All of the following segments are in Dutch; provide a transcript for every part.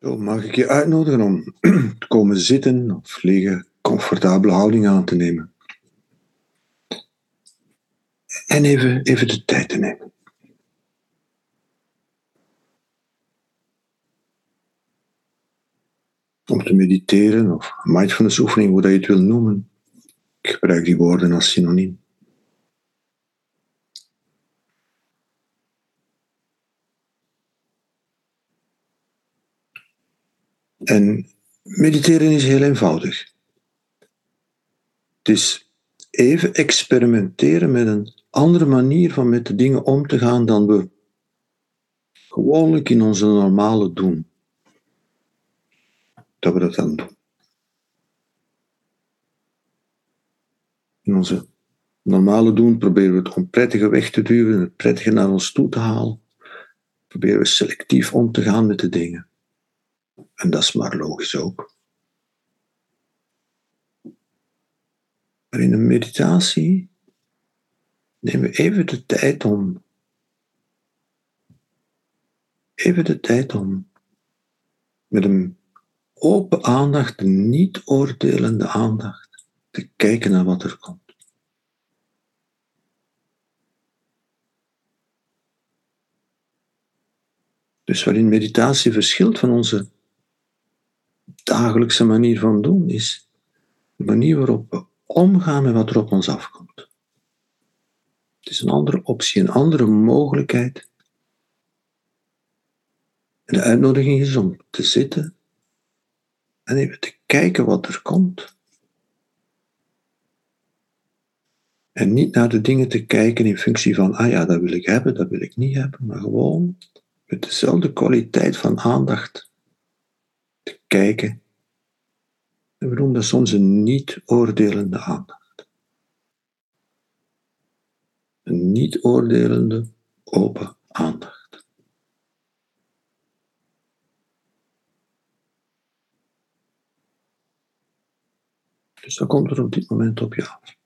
Zo, mag ik je uitnodigen om te komen zitten of liggen, comfortabele houding aan te nemen. En even, even de tijd te nemen. Om te mediteren of mindfulness oefening, hoe dat je het wil noemen. Ik gebruik die woorden als synoniem. En mediteren is heel eenvoudig. Het is even experimenteren met een andere manier van met de dingen om te gaan dan we gewoonlijk in onze normale doen. Dat we dat dan doen. In onze normale doen proberen we het onprettige weg te duwen, het prettige naar ons toe te halen. Proberen we selectief om te gaan met de dingen. En dat is maar logisch ook. Maar in een meditatie nemen we even de tijd om. Even de tijd om met een open aandacht, een niet oordelende aandacht, te kijken naar wat er komt. Dus waarin meditatie verschilt van onze dagelijkse manier van doen is de manier waarop we omgaan met wat er op ons afkomt. Het is een andere optie, een andere mogelijkheid. De uitnodiging is om te zitten en even te kijken wat er komt. En niet naar de dingen te kijken in functie van, ah ja, dat wil ik hebben, dat wil ik niet hebben, maar gewoon met dezelfde kwaliteit van aandacht kijken. En we dat soms een niet-oordelende aandacht. Een niet-oordelende, open aandacht. Dus dat komt er op dit moment op je.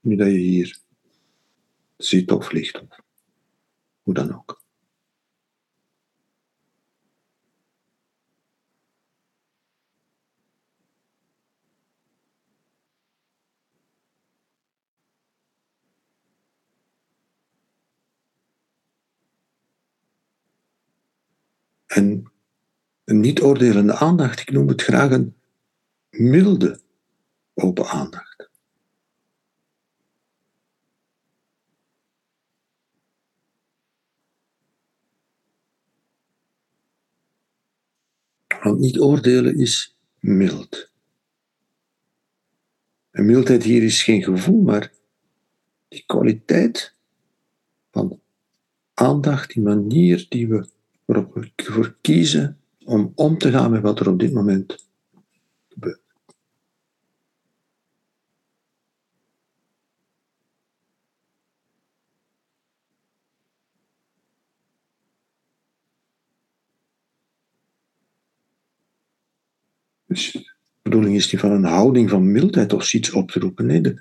Nu dat je hier zit of ligt, of hoe dan ook. En een niet-oordelende aandacht, ik noem het graag een milde open aandacht. Want niet oordelen is mild. En mildheid hier is geen gevoel, maar die kwaliteit van aandacht, die manier die we waarop we ervoor kiezen om om te gaan met wat er op dit moment gebeurt. Dus de bedoeling is niet van een houding van mildheid of zoiets op te roepen. Nee, de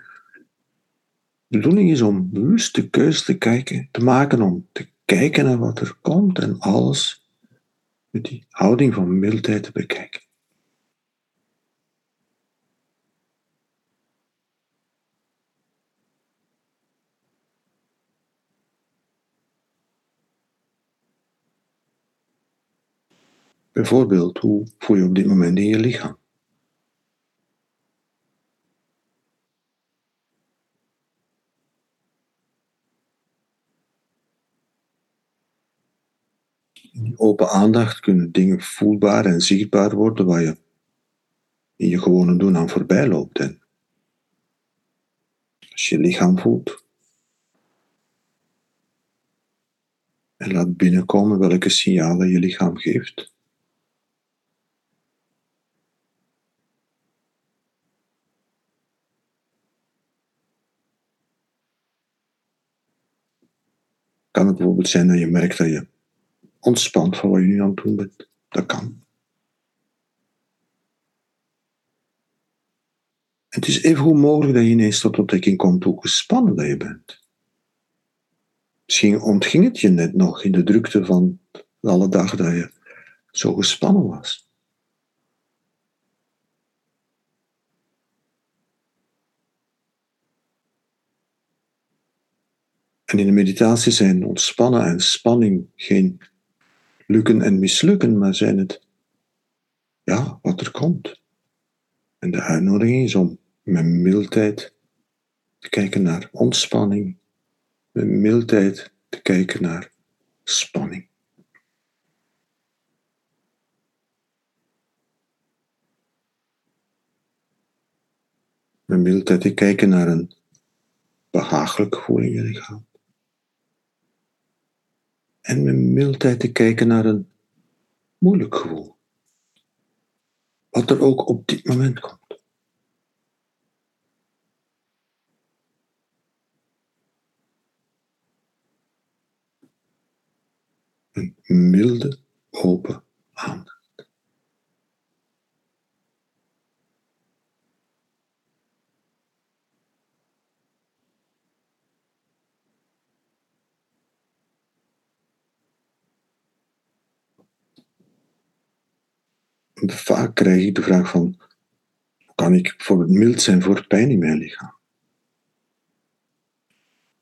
bedoeling is om bewust de keuze te kijken, te maken om te kijken naar wat er komt en alles met die houding van mildheid te bekijken. Bijvoorbeeld, hoe voel je op dit moment in je lichaam? In die open aandacht kunnen dingen voelbaar en zichtbaar worden waar je in je gewone doen aan voorbij loopt. En als je je lichaam voelt en laat binnenkomen welke signalen je lichaam geeft. Kan het bijvoorbeeld zijn dat je merkt dat je ontspant van wat je nu aan het doen bent. Dat kan. Het is even goed mogelijk dat je ineens tot ontdekking komt hoe gespannen je bent. Misschien ontging het je net nog in de drukte van alle dag dat je zo gespannen was. En in de meditatie zijn ontspannen en spanning geen lukken en mislukken, maar zijn het ja, wat er komt. En de uitnodiging is om met mildheid te kijken naar ontspanning, met mildheid te kijken naar spanning. Met mildheid te kijken naar een behagelijk gevoel in je lichaam. En met mildheid te kijken naar een moeilijk gevoel. Wat er ook op dit moment komt. Een milde, open aandacht. Vaak krijg ik de vraag van, kan ik bijvoorbeeld mild zijn voor pijn in mijn lichaam?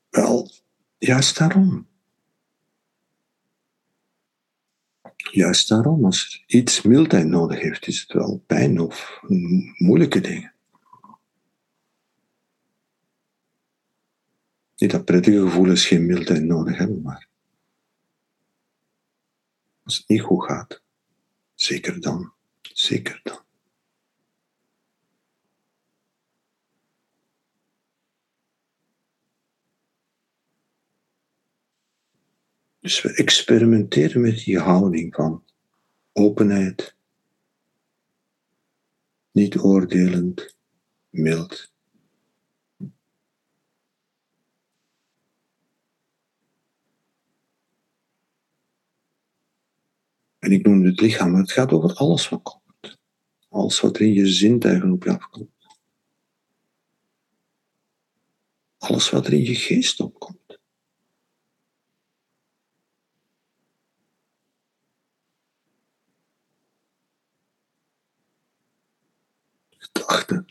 Wel, juist daarom. Juist daarom, als iets mildheid nodig heeft, is het wel pijn of moeilijke dingen. Niet dat prettige gevoelens geen mildheid nodig hebben, maar als het niet goed gaat, zeker dan, zeker dan. Dus we experimenteren met die houding van openheid, niet oordelend, mild. En ik noem het lichaam, maar het gaat over alles wat komt. Alles wat er in je zintuigen op je afkomt. Alles wat er in je geest opkomt. gedachten.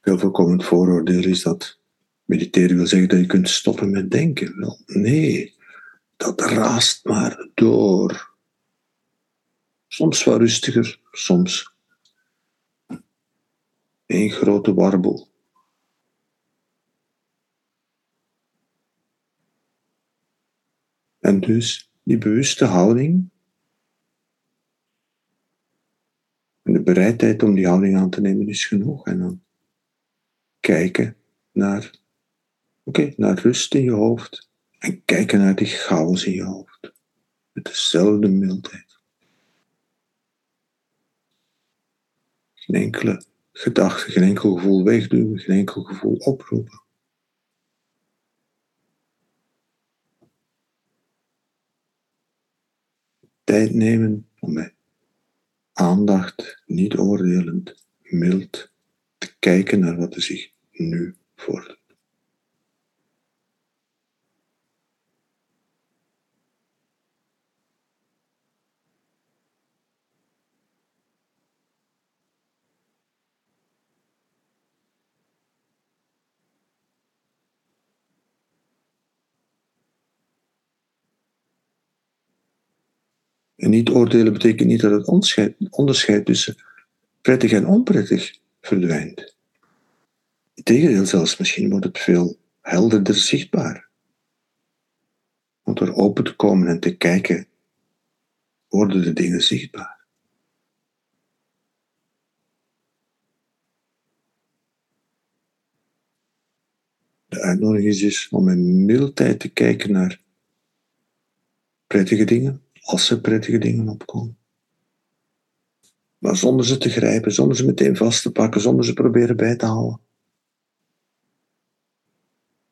Veel voorkomend vooroordeel is dat mediteren wil zeggen dat je kunt stoppen met denken. Wel, nee, dat raast maar door. Soms wat rustiger, soms een grote warbel. En dus die bewuste houding En de bereidheid om die houding aan te nemen is genoeg. En dan kijken naar, oké, naar rust in je hoofd. En kijken naar die chaos in je hoofd. Met dezelfde mildheid. Geen enkele gedachte, geen enkel gevoel wegduwen, geen enkel gevoel oproepen. Tijd nemen om met aandacht, niet oordelend, mild, te kijken naar wat er zich nu voordoet. En niet oordelen betekent niet dat het onderscheid, tussen prettig en onprettig verdwijnt. Integendeel zelfs, misschien wordt het veel helderder zichtbaar. Want door open te komen en te kijken, worden de dingen zichtbaar. De uitnodiging is dus om in mildheid te kijken naar prettige dingen, als er prettige dingen opkomen. Maar zonder ze te grijpen, zonder ze meteen vast te pakken, zonder ze proberen bij te houden.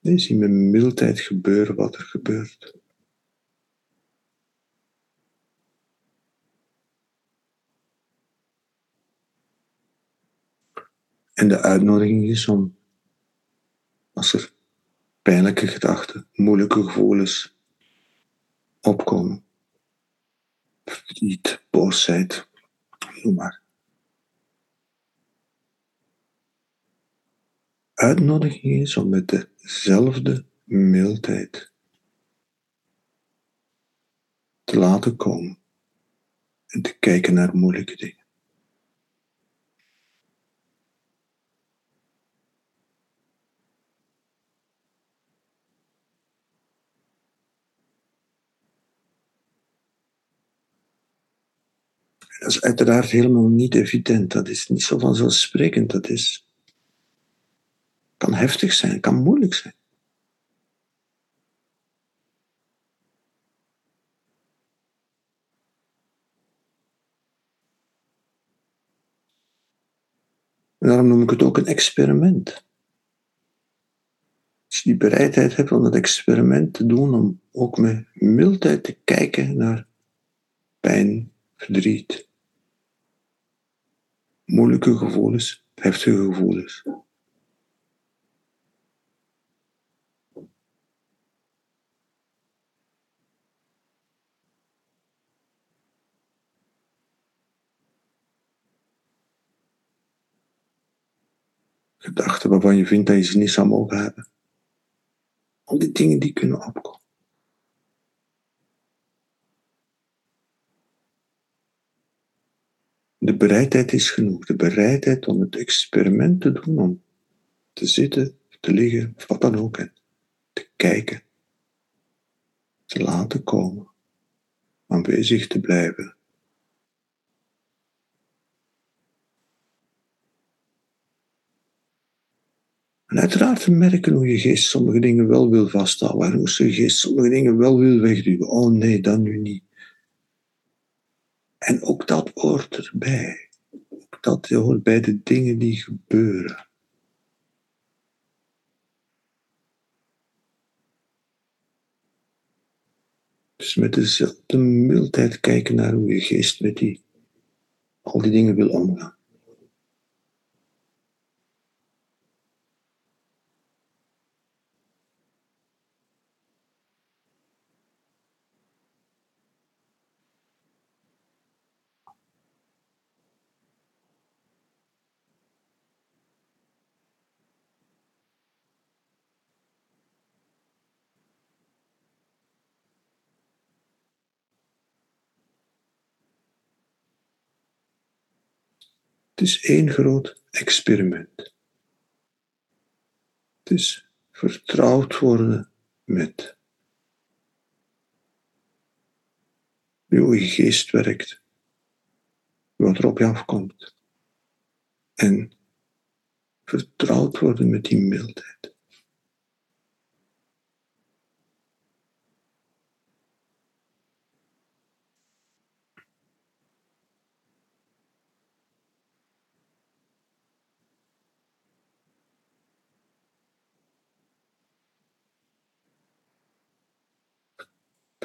Nee, zie met mildheid gebeuren wat er gebeurt. En de uitnodiging is om, als er pijnlijke gedachten, moeilijke gevoelens opkomen, verdriet, boosheid, noem maar. Uitnodiging is om met dezelfde mildheid te laten komen en te kijken naar moeilijke dingen. Dat is uiteraard helemaal niet evident. Dat is niet zo vanzelfsprekend. Dat is, kan heftig zijn, kan moeilijk zijn. daarom noem ik het ook een experiment. Als je die bereidheid hebt om dat experiment te doen, om ook met mildheid te kijken naar pijn, verdriet, moeilijke gevoelens, heftige gevoelens. Gedachten waarvan je vindt dat je ze niet zou mogen hebben. Al die dingen die kunnen opkomen. De bereidheid is genoeg. De bereidheid om het experiment te doen, om te zitten, te liggen, wat dan ook, en te kijken, te laten komen, aanwezig te blijven. En uiteraard te merken hoe je geest sommige dingen wel wil vasthouden, en hoe je geest sommige dingen wel wil wegduwen. Oh nee, dat nu niet. En ook dat hoort erbij. Ook dat hoort bij de dingen die gebeuren. Dus met dezelfde mildheid kijken naar hoe je geest met die, al die dingen wil omgaan. Het is één groot experiment. Het is vertrouwd worden met hoe je geest werkt, wat er op je afkomt. En vertrouwd worden met die mildheid.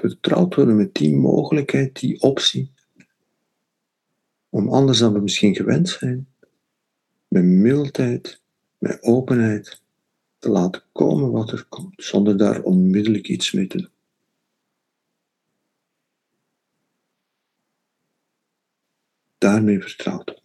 Vertrouwd worden met die mogelijkheid, die optie, om anders dan we misschien gewend zijn, met mildheid, met openheid, te laten komen wat er komt, zonder daar onmiddellijk iets mee te doen. Daarmee vertrouwd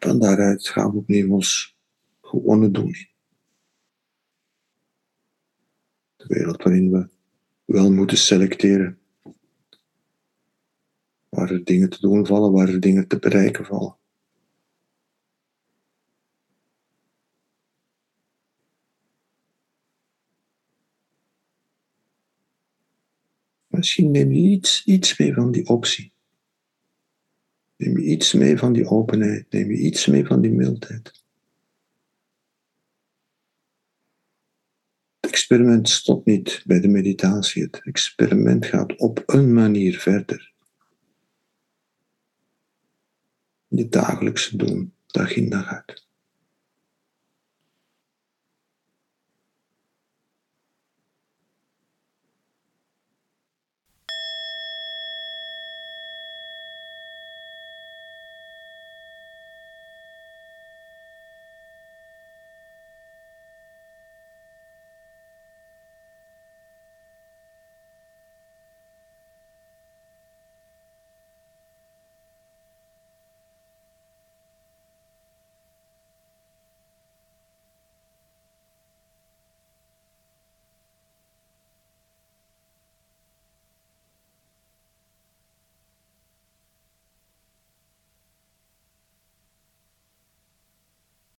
Van daaruit gaan we opnieuw ons gewone doen in. De wereld waarin we wel moeten selecteren. Waar er dingen te doen vallen, waar er dingen te bereiken vallen. Misschien neem je iets, iets mee van die optie. Neem je iets mee van die openheid, neem je iets mee van die mildheid. Het experiment stopt niet bij de meditatie. Het experiment gaat op een manier verder. Je dagelijkse doen, dag in dag uit.